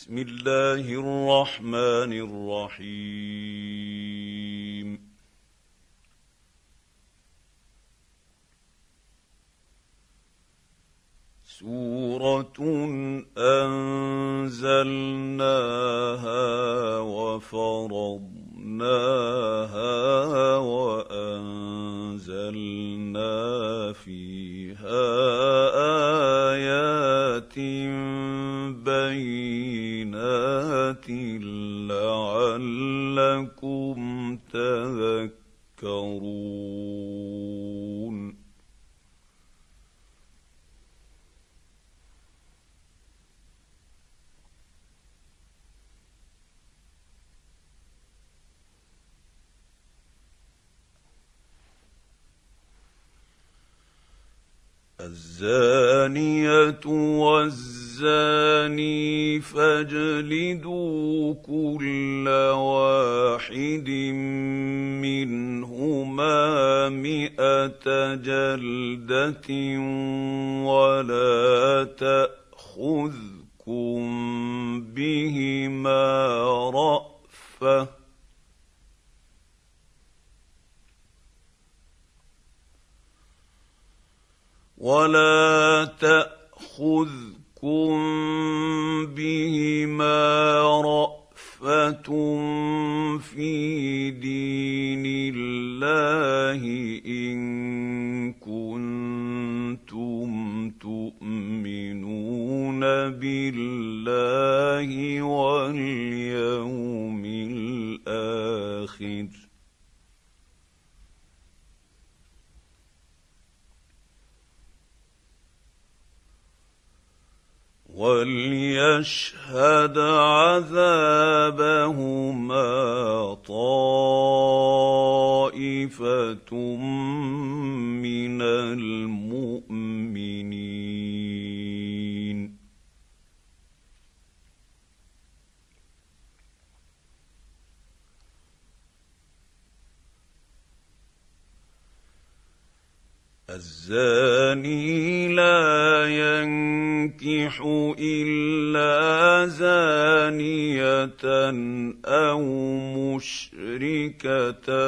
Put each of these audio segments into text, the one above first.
بسم الله الرحمن الرحيم. سورة أنزلناها وفرضناها وأنزلنا فيها آيات بينات. لعلكم تذكرون. الزانية والزاني فاجلدوا كل واحد منهما مائه جلدة ولا تأخذكم بهما رأفة ولا تاخذكم بهما رافه في دين الله ان كنتم تؤمنون بالله واليوم الآخر وليشهد عذابهما طائفة كتاب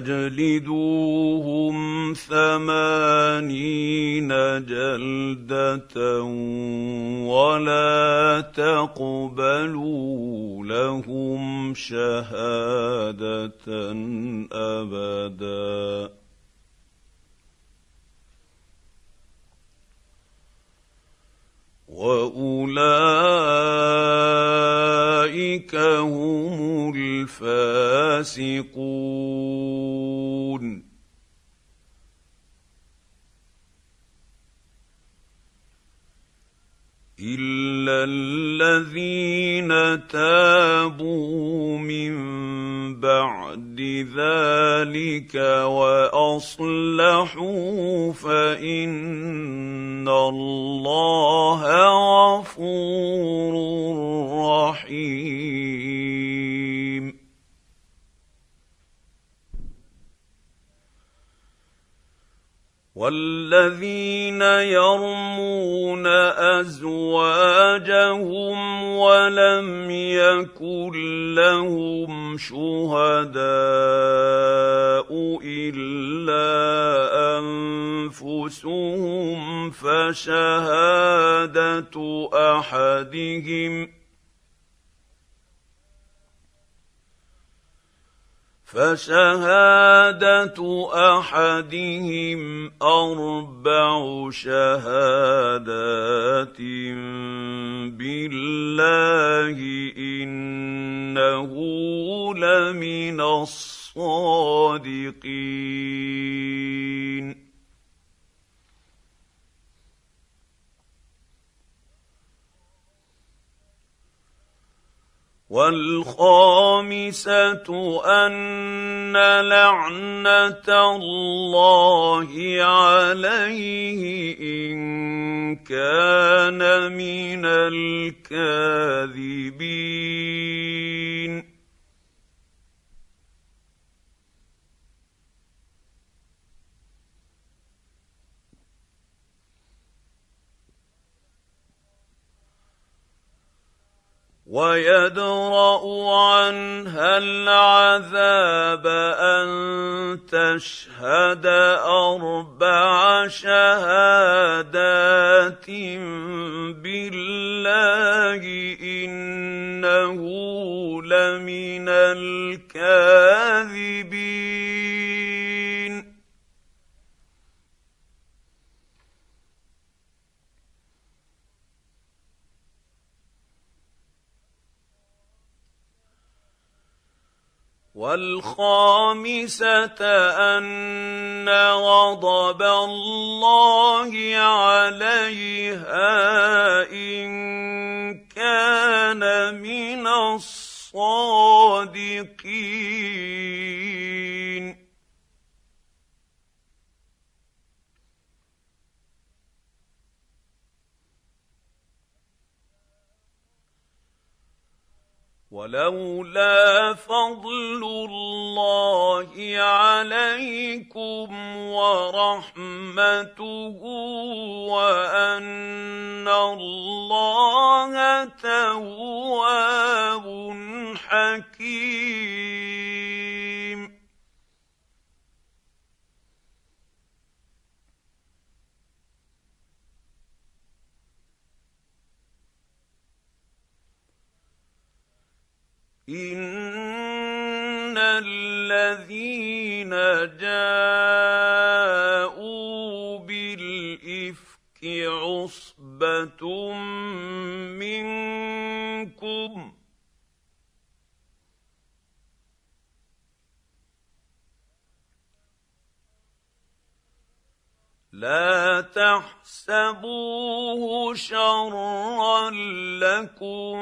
فاجلدوهم الفاسقون الا الذين تابوا من بعد ذلك واصلحوا فان الله غفور رحيم. والذين يرمون أزواجهم ولم يكن لهم شهداء إلا أنفسهم فشهادة أحدهم فشهادة أحدهم أربع شهادات بالله إنه لمن الصادقين. والخامسة أن لعنة الله عليه إن كان من الكاذبين. ويدرأ عنها العذاب أن تشهد أربع شهادات بالله إنه لمن الكاذبين والخامسة أن غضب الله عليها إن كان من الصادقين. ولولا فضل الله عليكم ورحمته وأن الله تواب حكيم. ان الذين جاءوا بالافك عصبه منكم لا تحسبوه شرا لكم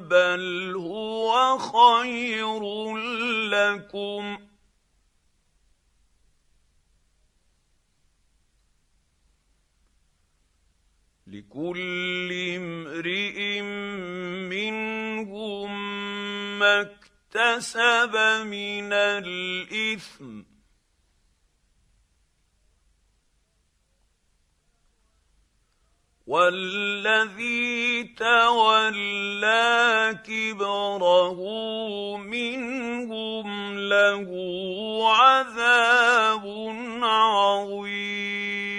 بل هو خير لكم. لكل امرئ منهم ما اكتسب من الإثم والذي تولى كبره منهم له عذاب عظيم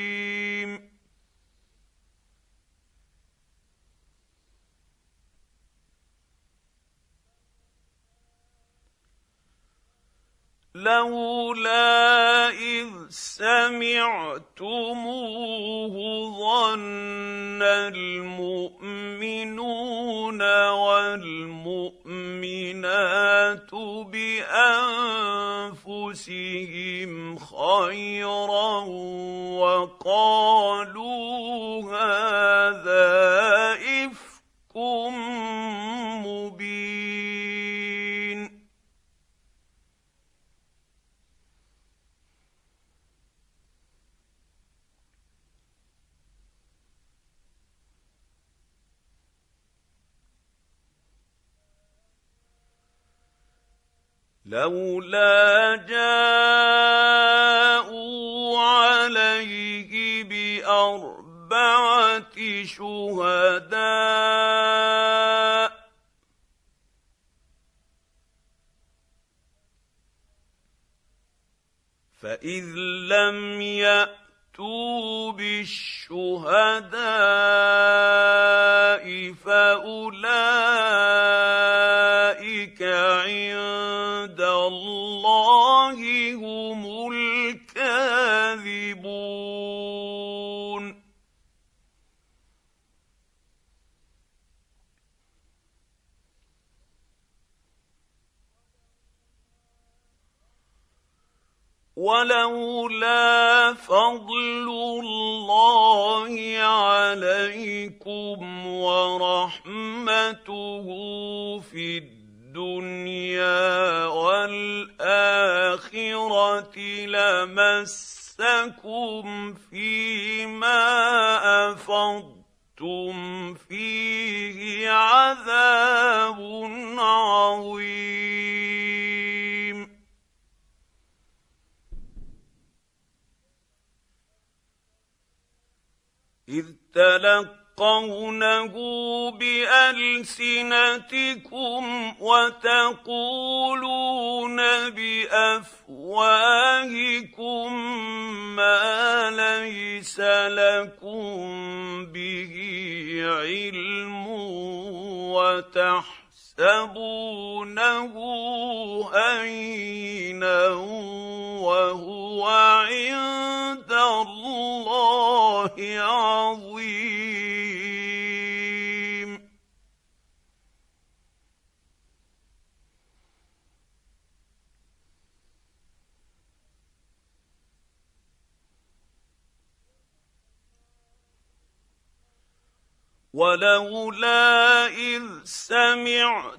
لولا إذ سمعتموه ظن المؤمنون والمؤمنات بأنفسهم خيرا وقالوا هذا إفك لولا جاءوا عليه بأربعة شهداء فإذ لم يات فاتوا بالشهداء فأولئك عند الله هم الكاذبون. ولولا فضل الله عليكم ورحمته في الدنيا والاخره لمسكم فيما افضتم فيه عذاب عظيم اذ تلقونه بألسنتكم وتقولون بأفواهكم ما ليس لكم به علم وتحسبونه هينا وهو عند الله عظيم ولولا إذ سمعتموه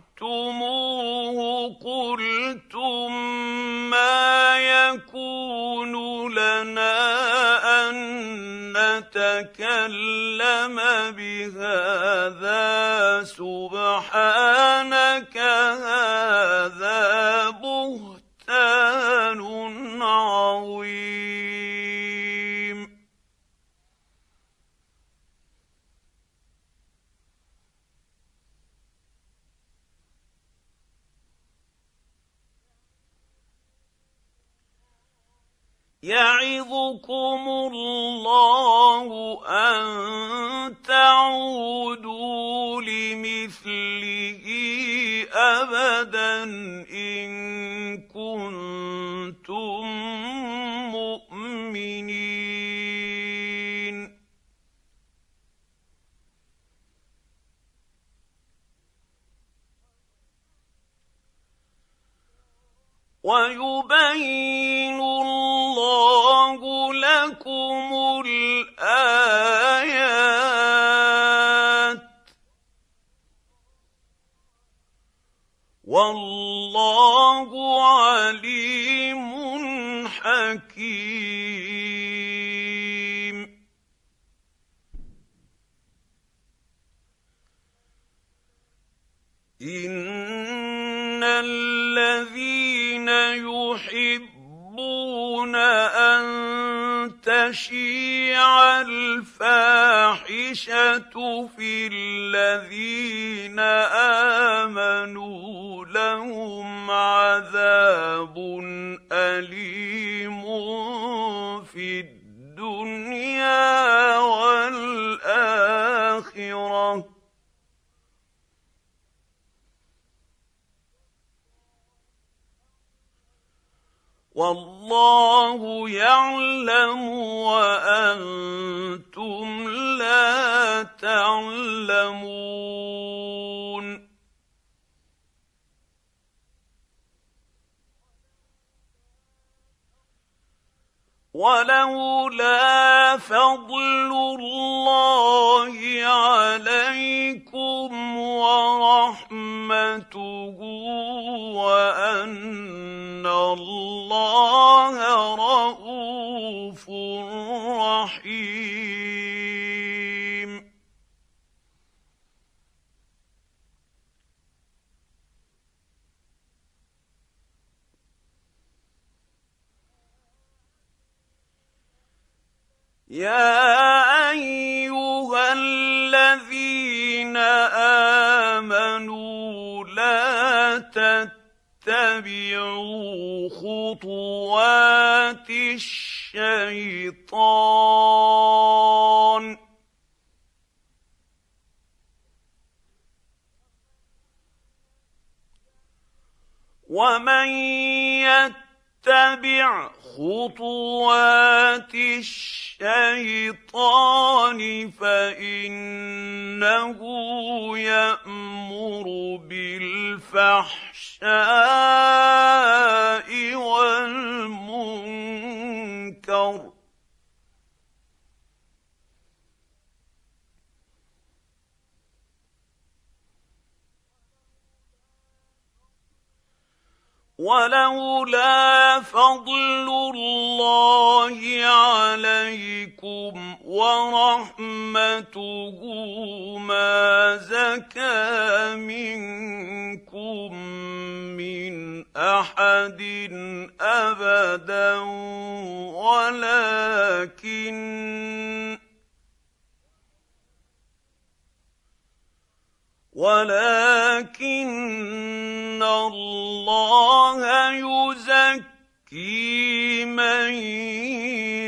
قلتم ما يكون لنا أن نتكلم بهذا سبحانك هذا بهتان عظيم يعظكم الله أن تعودوا لمثله ابدا إن كنتم مؤمنين. ويبين الله لكم الآيات. والله عليم حكيم. إن الذين يحبون أن تشيع الفاحشة في الذين آمنوا لهم عذاب أليم في الدنيا والاخره والله يعلم وأنتم لا تعلمون. ولولا فضل الله عليكم ورحمته وأن الله رءوف رحيم. يا أيها الذين آمنوا لا تتبعوا خطوات الشيطان. ومن يتبع خطوات الشيطان فإنه يأمر بالفحشاء والمنكر ولولا فضل الله عليكم ورحمته ما زكى منكم من أحد أبدا ولكن ولكن الله يزكي من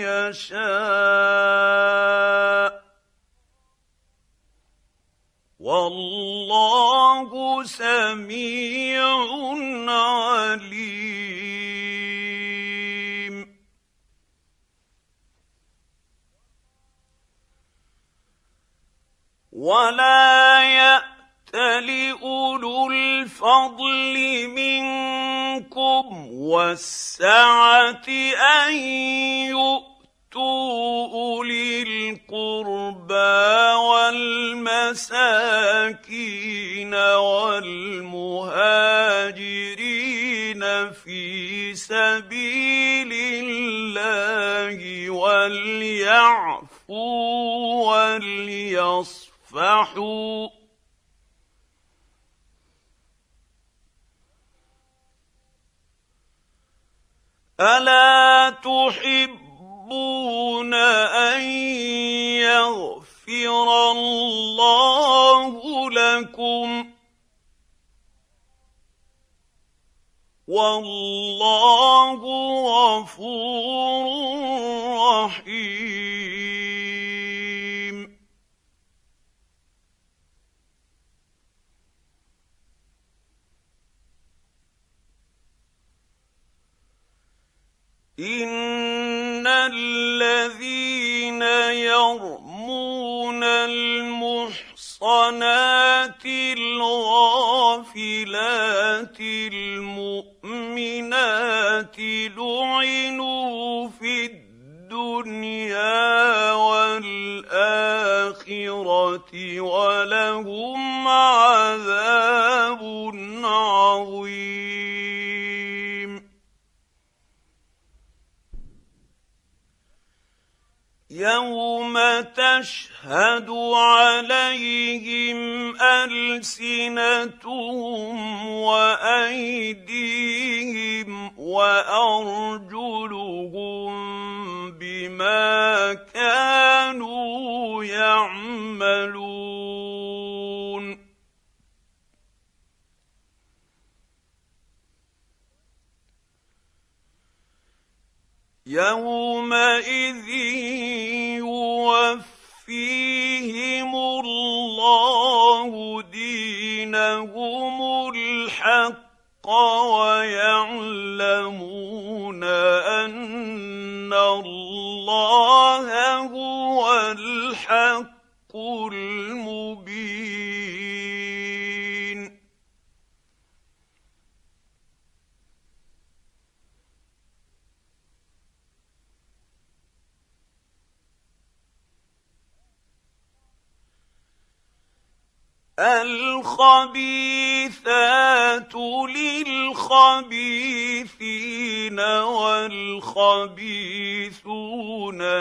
يشاء. والله سميع عليم. ولا يأ لأولو الفضل منكم والسعة أن يؤتوا أولي القربى والمساكين والمهاجرين في سبيل الله وليعفوا وليصفحوا الا تحبون ان يغفر الله لكم والله غفور رحيم ان الذين يرمون المحصنات الغافلات المؤمنات لعنوا في الدنيا والاخره ولهم عذاب عظيم يوم تشهد عليهم السنتهم وايديهم وارجلهم بما كانوا يعملون يومئذ يوفيهم الله دينهم الحق ويعلمون ان الله هو الحق المبين الخبيثات للخبيثين والخبيثون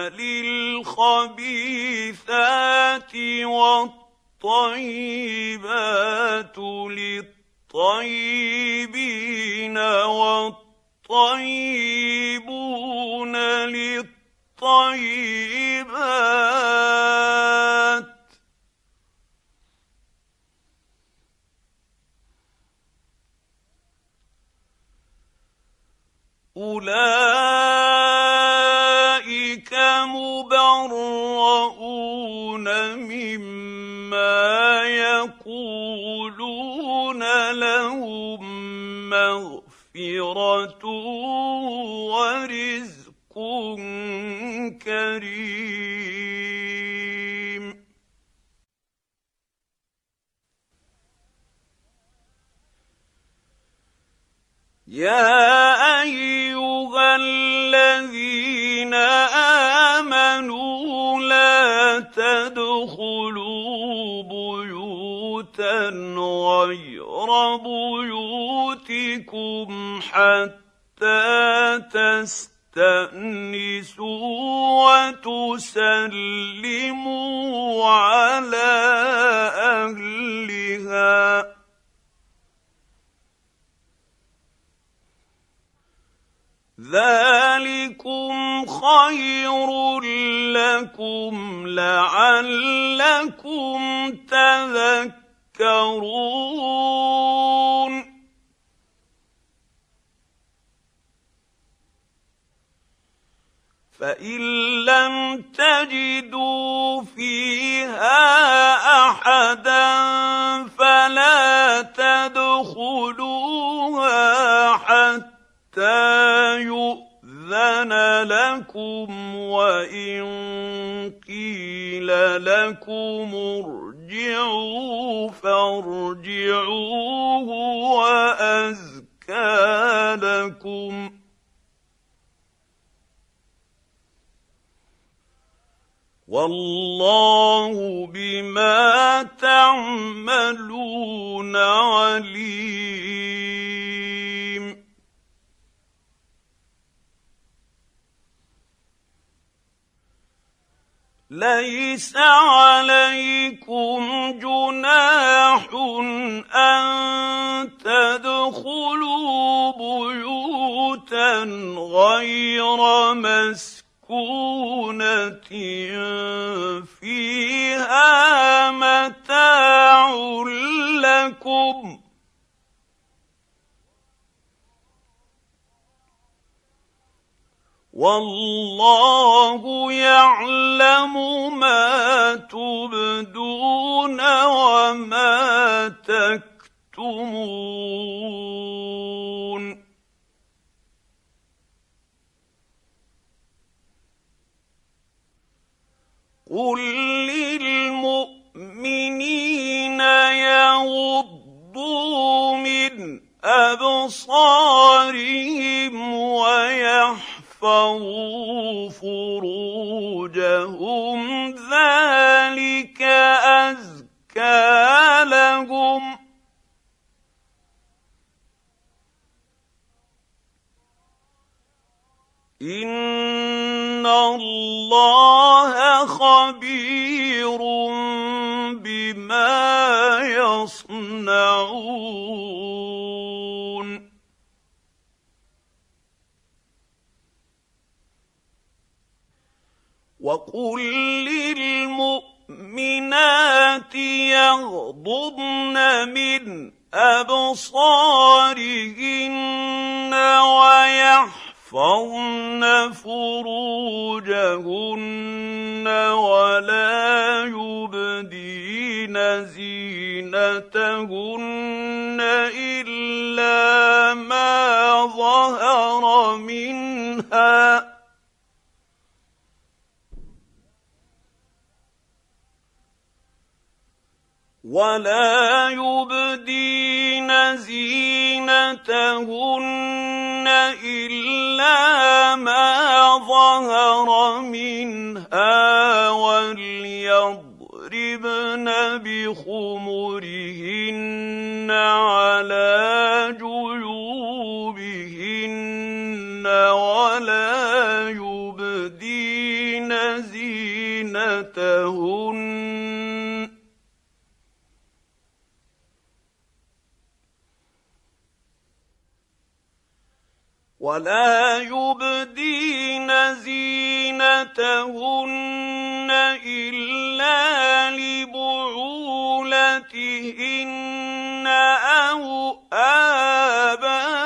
للخبيثات والطيبات للطيبين والطيبون للطيبات أولئك مبرؤون مما يقولون لهم مغفرة ورزق كريم. يا أيها الذين آمنوا لا تدخلوا بيوتا غير بيوتكم حتى تستأنسوا وتسلموا على أهلها. ذلكم خير لكم لعلكم تذكرون فان لم تجدوا فيها احدا فلا تدخلوها حتى يؤذن لكم وإن قيل لكم ارجعوا فارجعوا هو ازكى لكم والله بما تعملون عليم ليس عليكم جناح أن تدخلوا بيوتا غير مسكونة فيها متاع لكم والله يعلم ما تبدون وما تكتمون. قل للمؤمنين يغضوا من أبصارهم ويحفظوا واحفظوا فروجهم ذلك أزكى لهم. إن الله وقل للمؤمنات يغضضن من ابصارهن ويحفظن فروجهن ولا يبدين زينتهن الا ما ظهر منها ولا يبدين زينتهن الا ما ظهر منها وليضربن بخمرهن على جيوبهن ولا يبدين زينتهن ولا يبدين زينتهن الا لبعولتهن أو ابائهن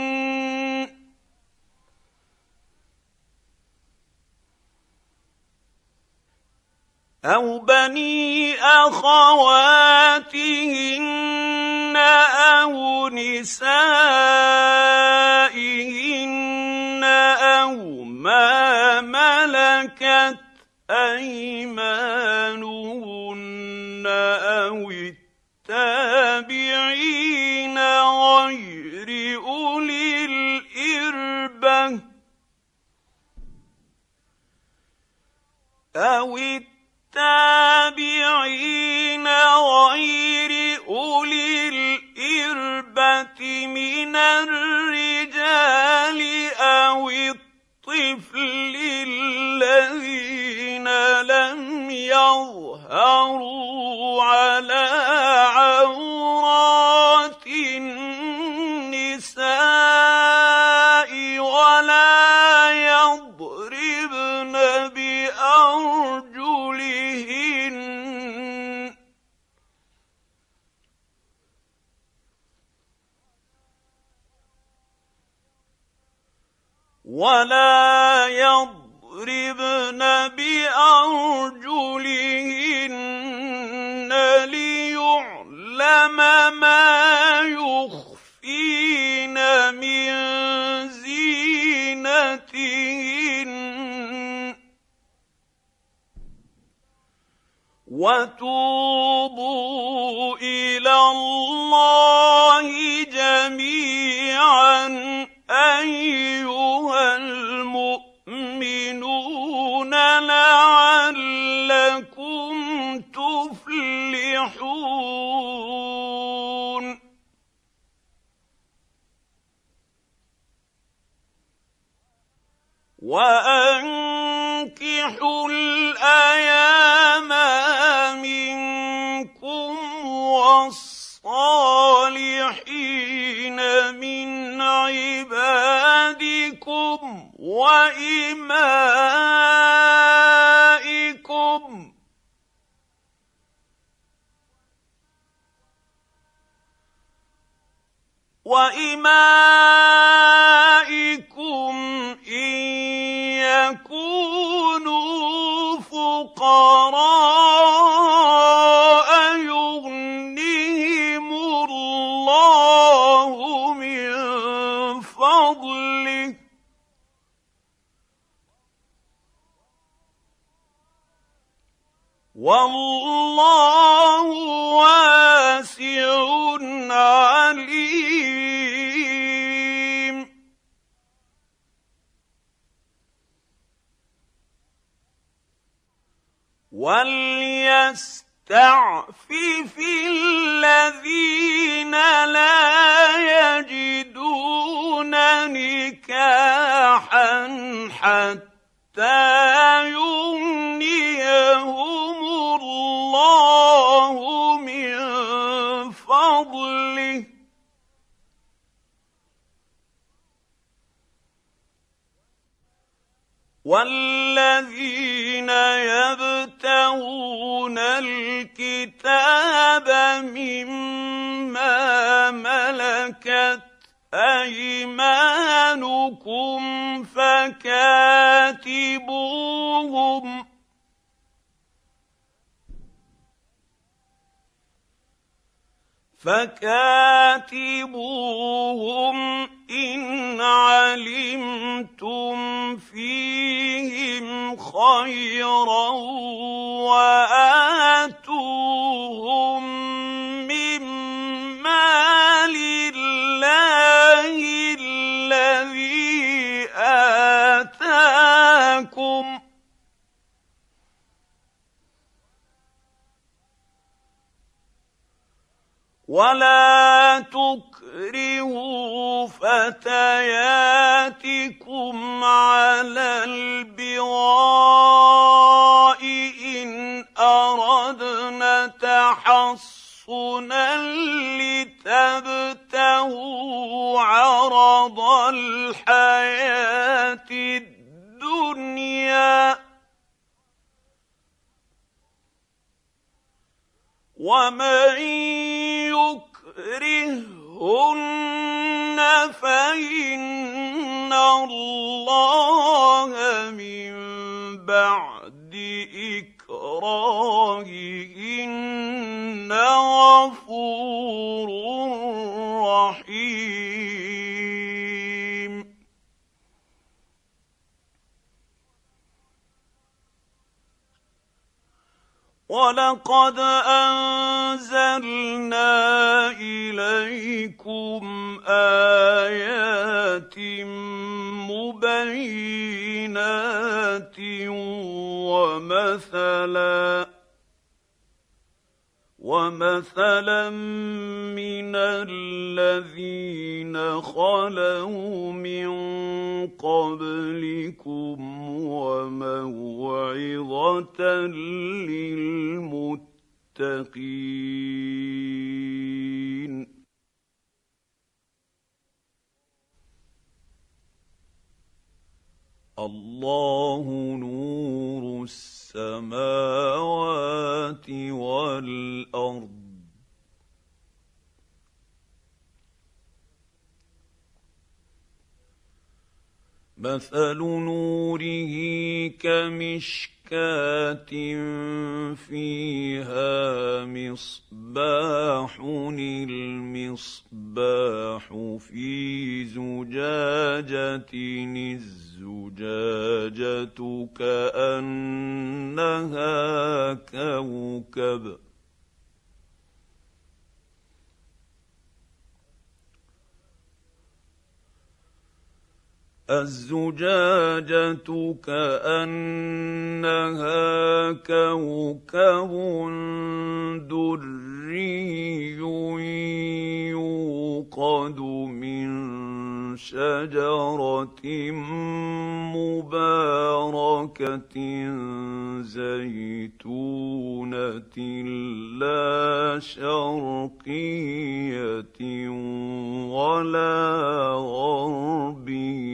أو بني أخواتهن أو نسائهن أو ما ملكت أيمانهن أو التابعين غير أولي الإربة أو التابعين غير أولي الإربة من الرجال أو الطفل الذين لم يظهروا على عورات ولا يضربن بأرجلهن ليعلم ما يخفين من زينتهن. وتوبوا إلى الله جميعا أيها وأنكحوا الأيام منكم والصالحين من عبادكم وإمائكم. وإمائكم إن يكونوا فقراء يغنهم الله من فضله. والله واسع وليستعفف الذين لا يجدون نكاحا حتى يغنيهم الله من فضله والذين يبتغون الكتاب مما ملكت ايمانكم فكاتبوهم فكاتبوهم علمتم فيهم خيرا وآتوهم من مال الله الذي آتاكم ولا فتياتكم على البغاء إن أردنا تحصنا لتبتغوا عرض الحياة الدنيا. ومن يكرهن فإن الله من بعد اكراههن غفور رحيم. ولقد انزلنا اليكم ايات مبينات ومثلا ومثلا من الذين خلوا من قبلكم وموعظه للمتقين الله نور السماوات والأرض. مثل نوره كمشكاه فيها مصباح المصباح في زجاجة الزجاجة كأنها كوكب الزجاجة كأنها كوكب دري يوقد من شجرة مباركة زيتونة لا شرقية ولا غربية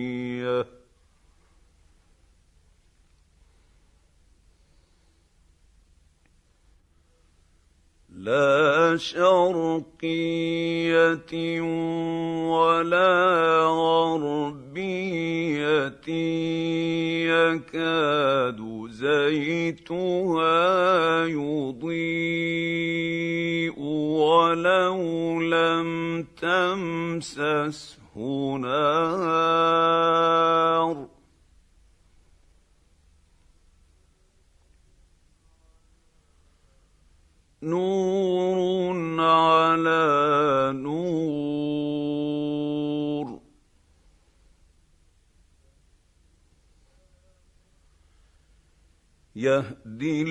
لا شرقية ولا غربية يكاد زيتها يضيء ولو لم تمسسه نار. نور على نور. يهدي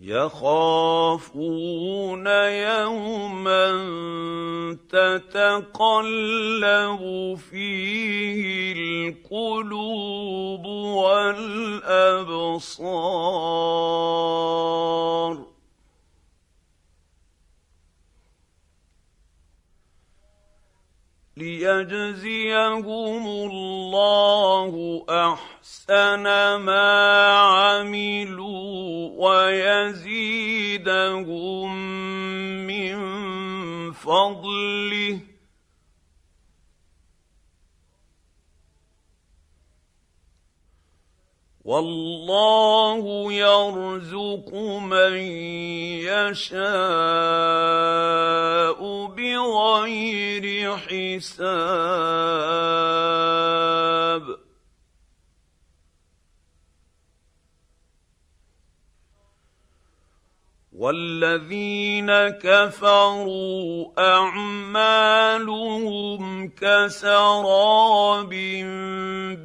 يخافون يوما تتقلب فيه القلوب والأبصار. ليجزيهم الله احسن ما عملوا ويزيدهم من فضله والله يرزق من يشاء بغير حساب. والذين كفروا اعمالهم كسراب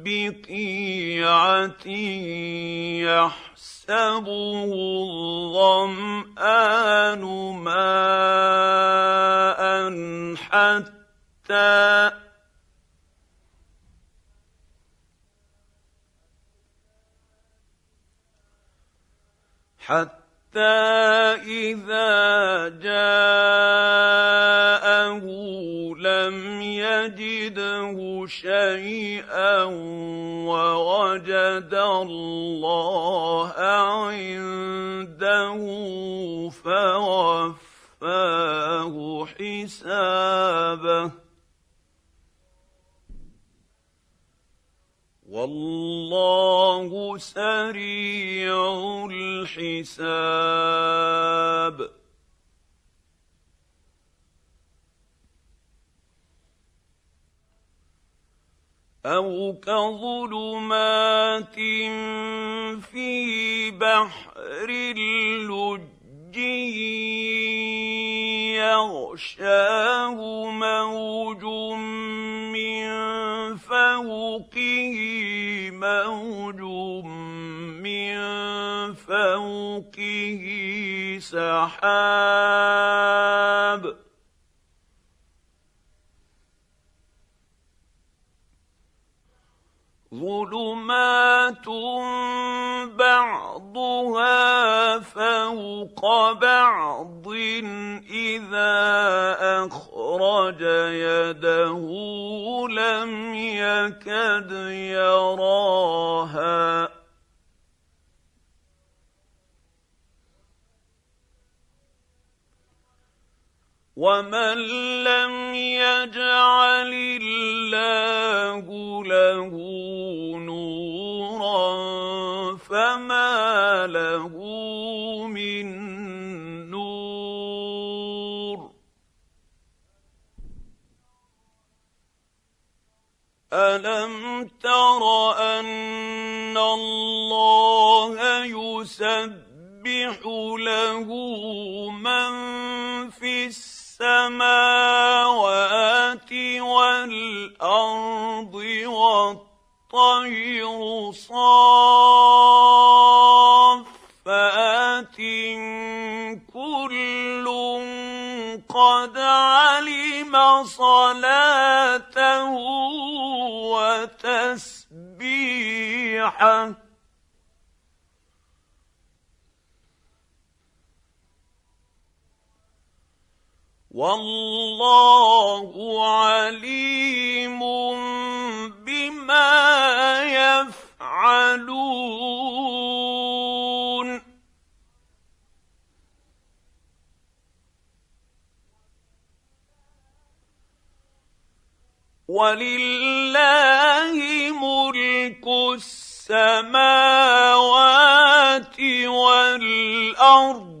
بقيعه يحسبه الظمان ماء حتى حتى حتى اذا جاءه لم يجده شيئا ووجد الله عنده فوفاه حسابه والله سريع الحساب. أو كظلمات في بحر اللج يغشاه موج فوقه موج من فوقه سحاب ظلمات بعضها فوق بعض اذا اخرج يده لم يكد يراها ومن لم يجعل الله له نورا فما له من نور الم تر ان الله يسبح له من في السماء السماوات والأرض والطير صافات كل قد علم صلاته وتسبيحه والله عليم بما يفعلون. ولله ملك السماوات والأرض.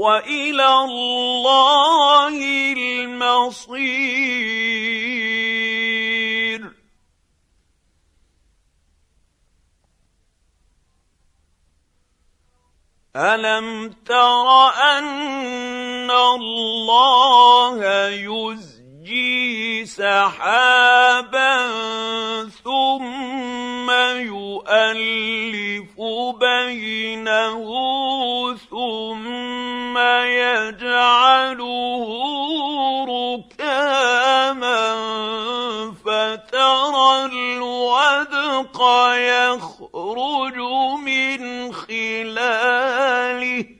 وإلى الله المصير. ألم تر أن الله يزجي سحابا ثم يؤلف بينه ثم يجعله ركاما فترى الودق يخرج من خلاله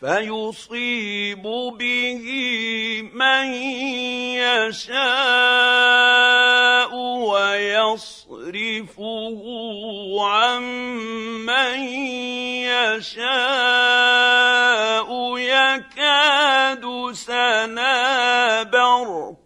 فيصيب به من يشاء ويصرفه عن من يشاء. يكاد سنا برقه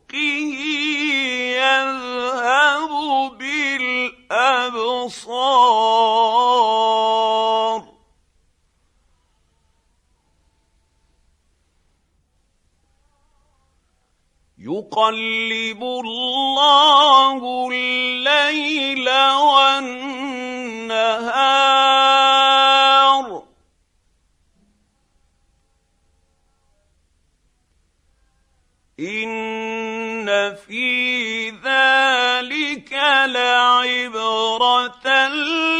يقلب الله الليل والنهار. ان في ذلك لعبره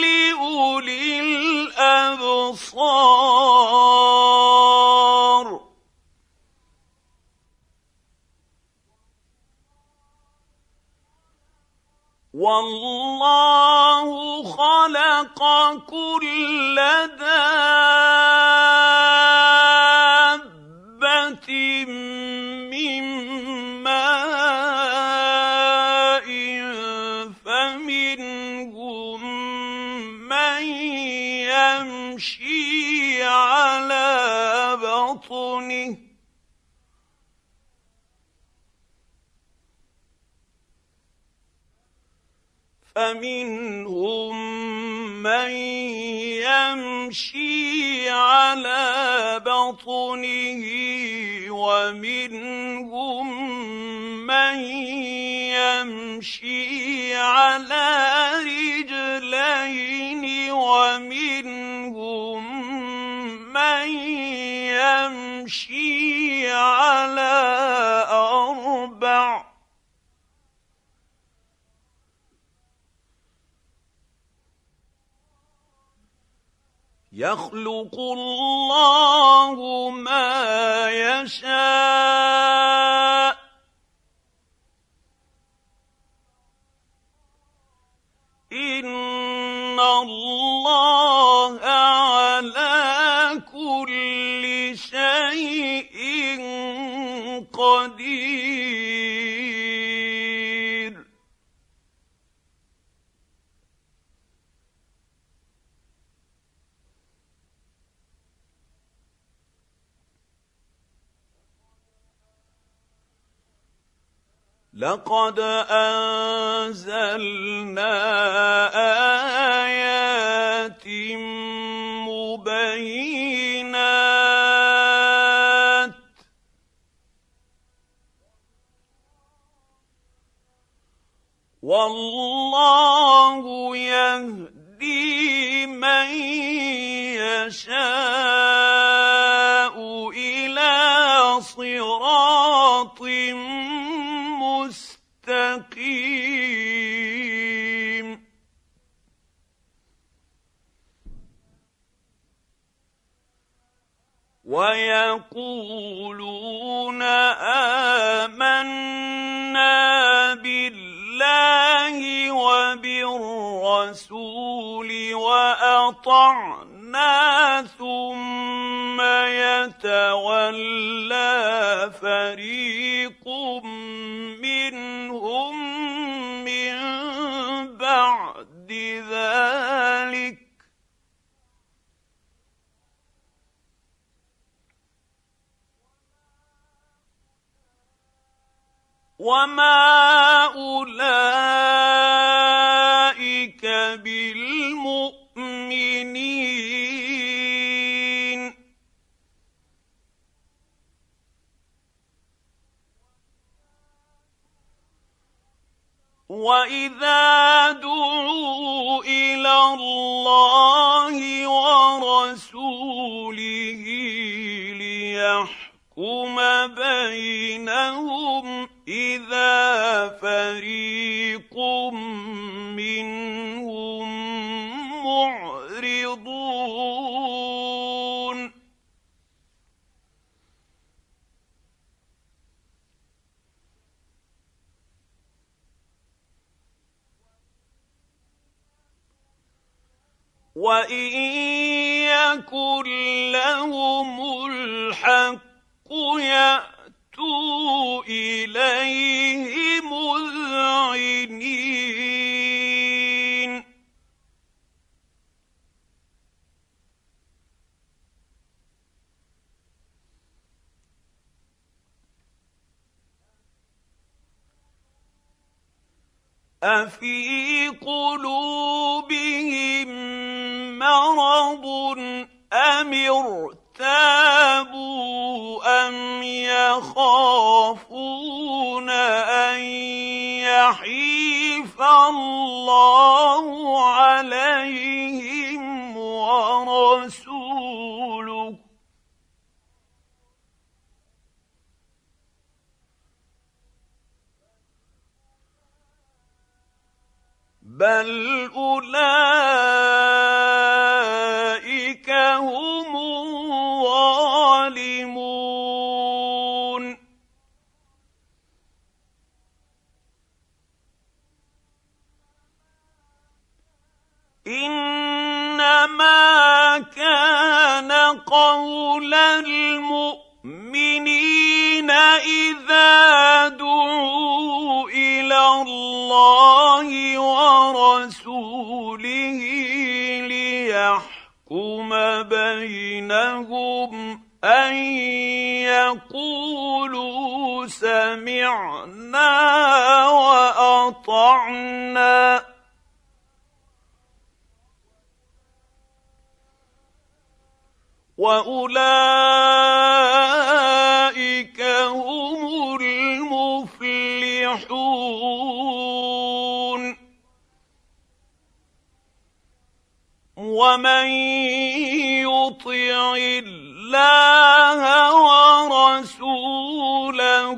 لاولي الابصار. والله خلق كل دابه فمنهم من يمشي على بطنه ومنهم من يمشي على رجلين ومنهم من يمشي على أربع يخلق الله ما يشاء. لقد أنزلنا آيات مبينات. والله يهدي من يشاء. ويقولون آمنا بالله وبالرسول وأطعنا ثم يتولى فريق وما اولئك بالمؤمنين واذا دعوا بل يقولوا سمعنا وأطعنا. وأولئك هم المفلحون. ومن يطع الله ورسوله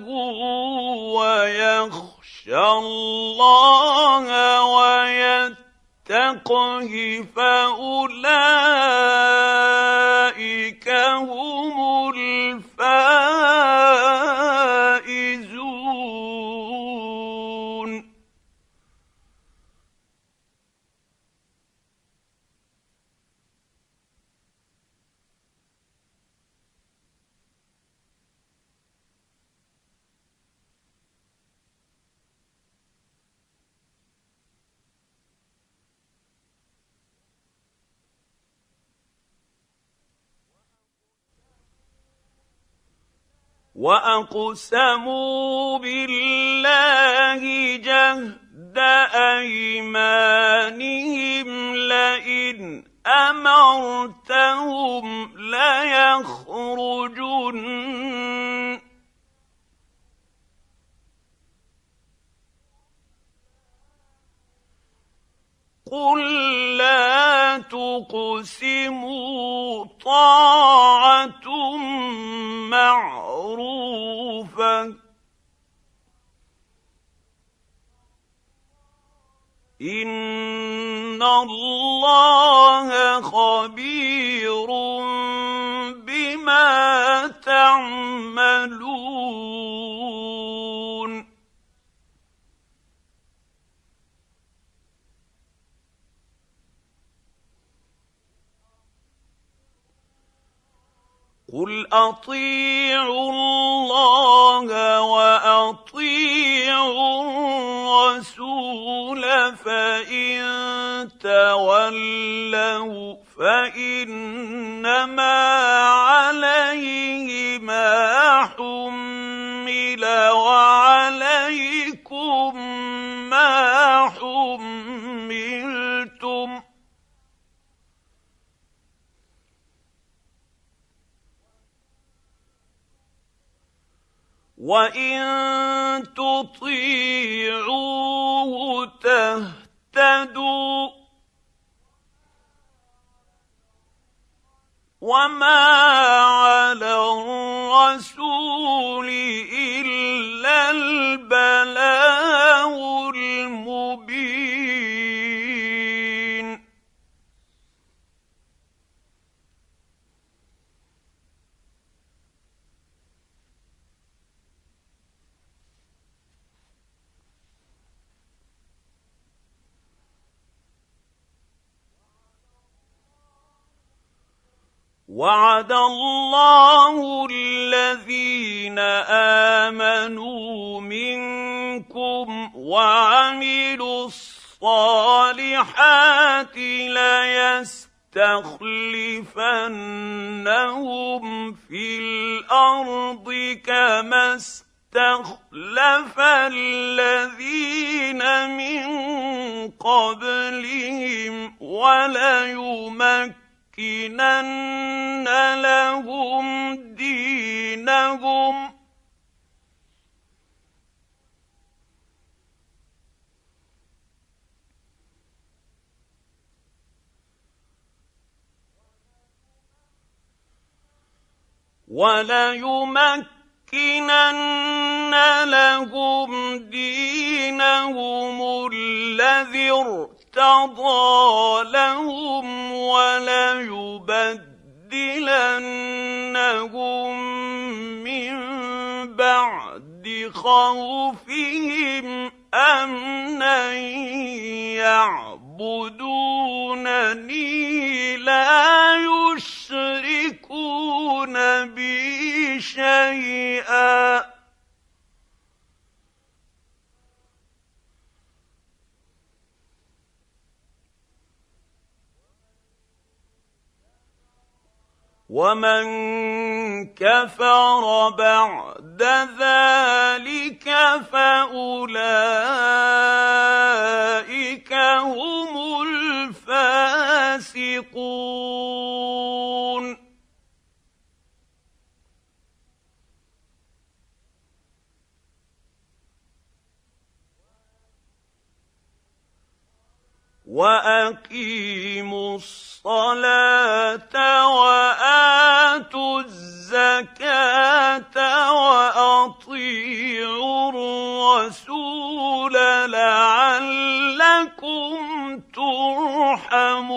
ويخشى الله ويتقه فأولئك هم الفائزون واقسموا بالله جهد ايمانهم لئن امرتهم ليخرجن قل لا تقسموا طاعه معروفه ان الله خبير بما تعملون قل اطيعوا الله واطيعوا الرسول فان تولوا فانما عليه ما حمل وعليكم وان تطيعوه تهتدوا وما على الرسول الا البلاغ وعد الله الذين آمنوا منكم وعملوا الصالحات ليستخلفنهم في الأرض كما استخلف الذين من قبلهم وليمكن لَنُمَكِّنَنَّ لَهُمْ دِينَهُمْ. وَلَيُمَكِّنَنَّ لَهُمْ دِينَهُمُ الَّذِي ارتضى لهم وليبدلنهم من بعد خوفهم امنا يعبدونني لا يشركون بي شيئا ومن كفر بعد ذلك فاولئك هم الفاسقون واقيموا الصلاه واتوا الزكاه واطيعوا الرسول لعلكم ترحمون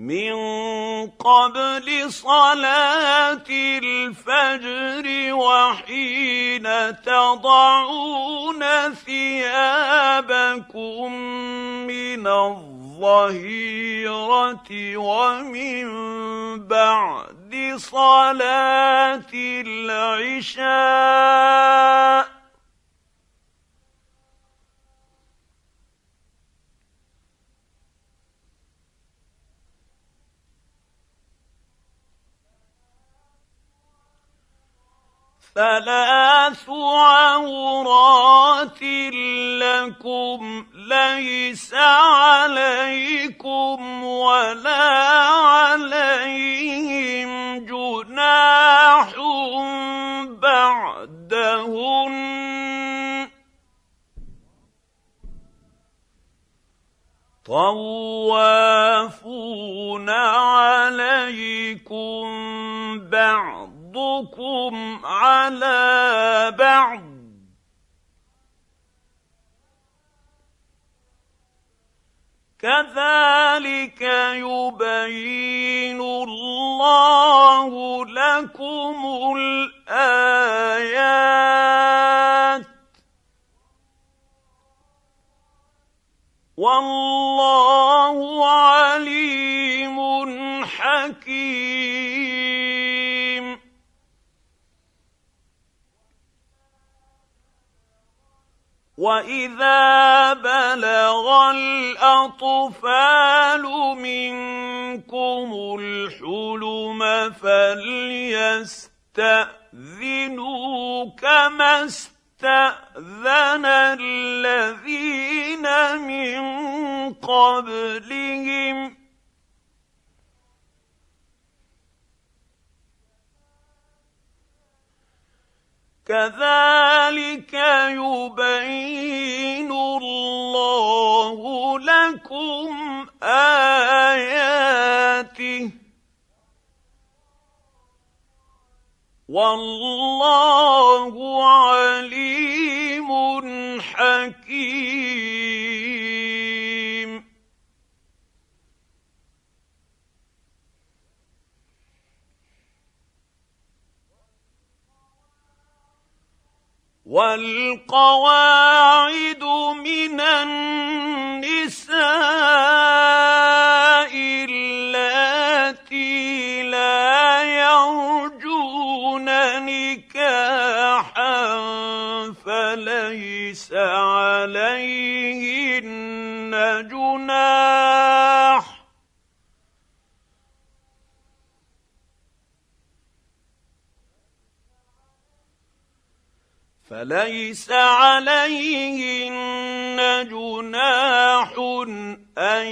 من قبل صلاة الفجر وحين تضعون ثيابكم من الظهيرة ومن بعد صلاة العشاء ثلاث عورات لكم ليس عليكم ولا عليهم جناح بعدهن. طوافون عليكم بعض بعضكم على بعض. كذلك يبين الله لكم الآيات. والله واذا بلغ الاطفال منكم الحلم فليستاذنوا كما استاذن الذين من قبلهم كذلك يبين الله لكم آياته. والله عليم حكيم. والقواعد من النساء اللاتي لا يرجون نكاحا فليس عليهن جناح فليس عليهن جناح أن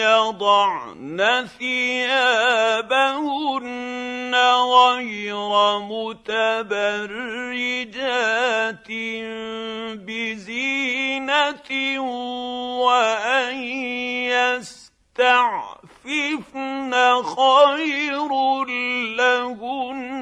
يضعن ثيابهن غير متبرجات بزينة وأن يستعففن خير لهن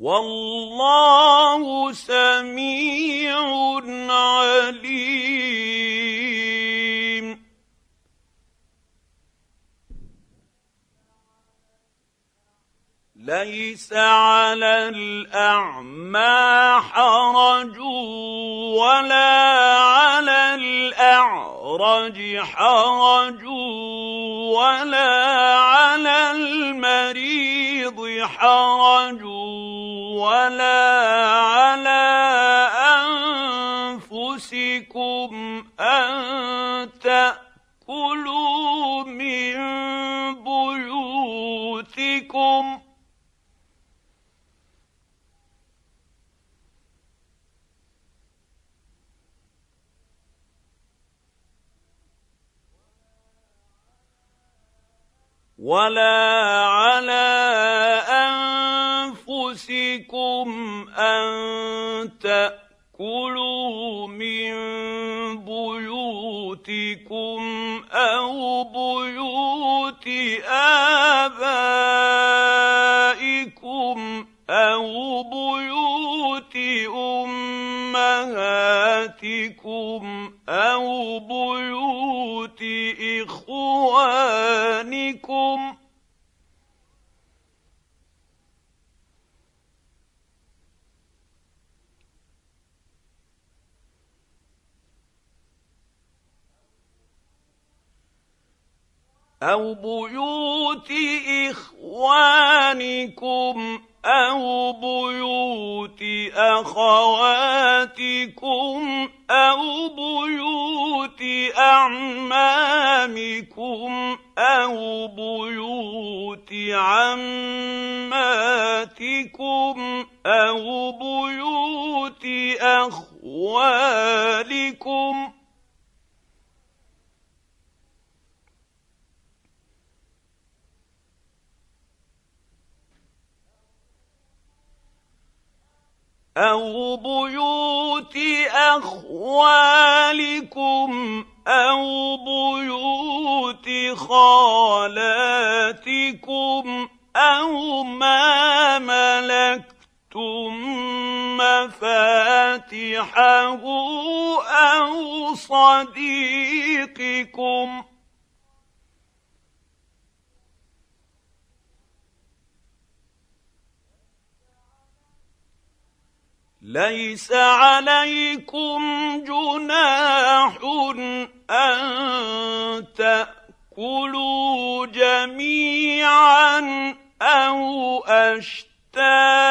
والله سميع عليم. ليس على الأعمى حرج ولا على الأعرج حرج ولا على المريض حرج ولا على أنفسكم أن تأكلوا من بيوتكم ولا على انفسكم ان تاكلوا من بيوتكم أو بيوت ابائكم امهاتكم أو بيوت إخوانكم أو بيوت إخوانكم أو بيوت اعمامكم أو بيوت عماتكم أو بيوت اخوالكم أو بيوت خالاتكم أو ما ملكتم مفاتحه أو صديقكم ليس عليكم جناح أن تأكلوا جميعا أو أشتاتا.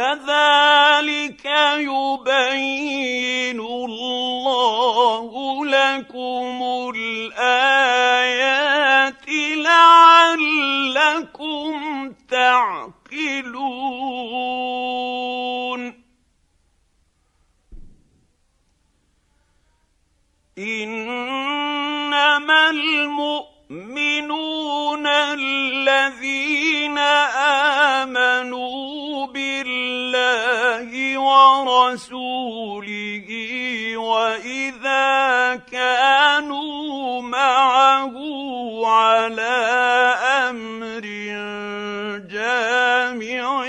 كذلك يبين الله لكم الآيات لعلكم تعقلون. إنما المؤمنون الذين آمنوا ورسوله وإذا كانوا معه على أمر جامع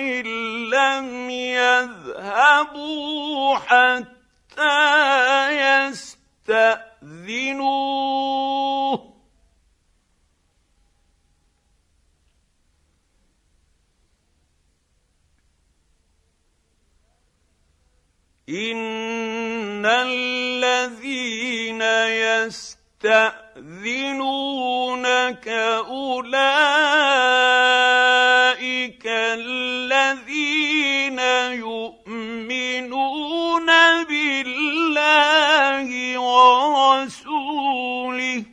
لم يذهبوا حتى يستأذنوه. ان الذين يستاذنونك اولئك الذين يؤمنون بالله ورسوله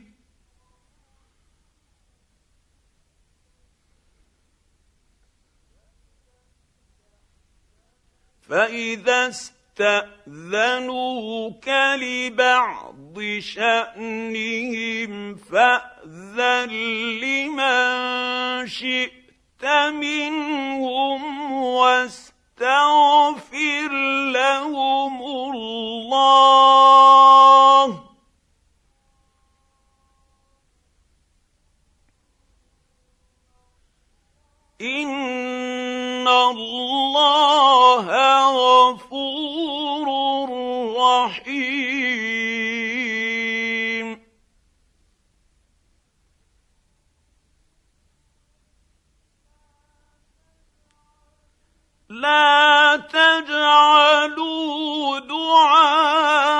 فاذا استاذنوك لبعض شأنهم فأذن لمن شئت منهم واستغفر لهم الله. إن الله غفور رحيم لا تجعلوا دعاء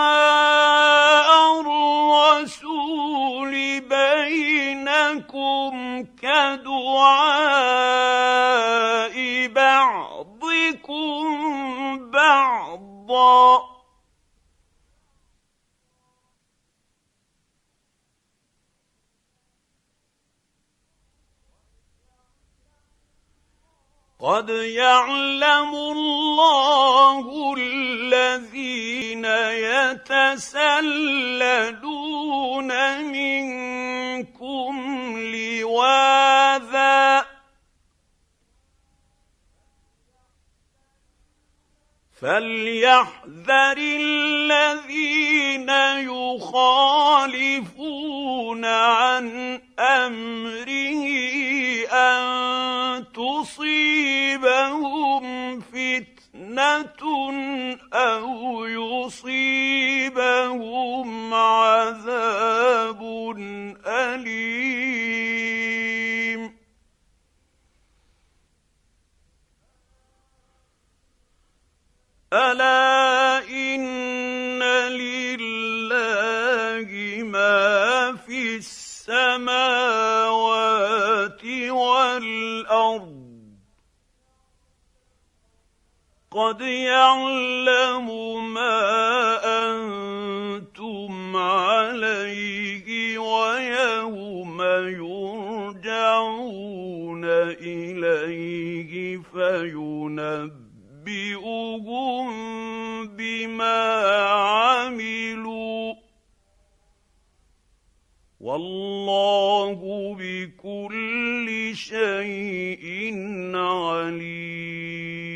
الرسول بينكم كدعاء بعضكم بعضا قد يعلم الله الذين يتسللون منكم لواذا فليحذر الذين يخالفون عن أمره أن تصيبهم فتنة أو يصيبهم عذاب أليم. ألا إن لله ما في السماوات والأرض. قد يعلم ما أنتم عليه ويوم يرجعون إليه فينبئ. ينبئهم بما عملوا والله بكل شيء عليم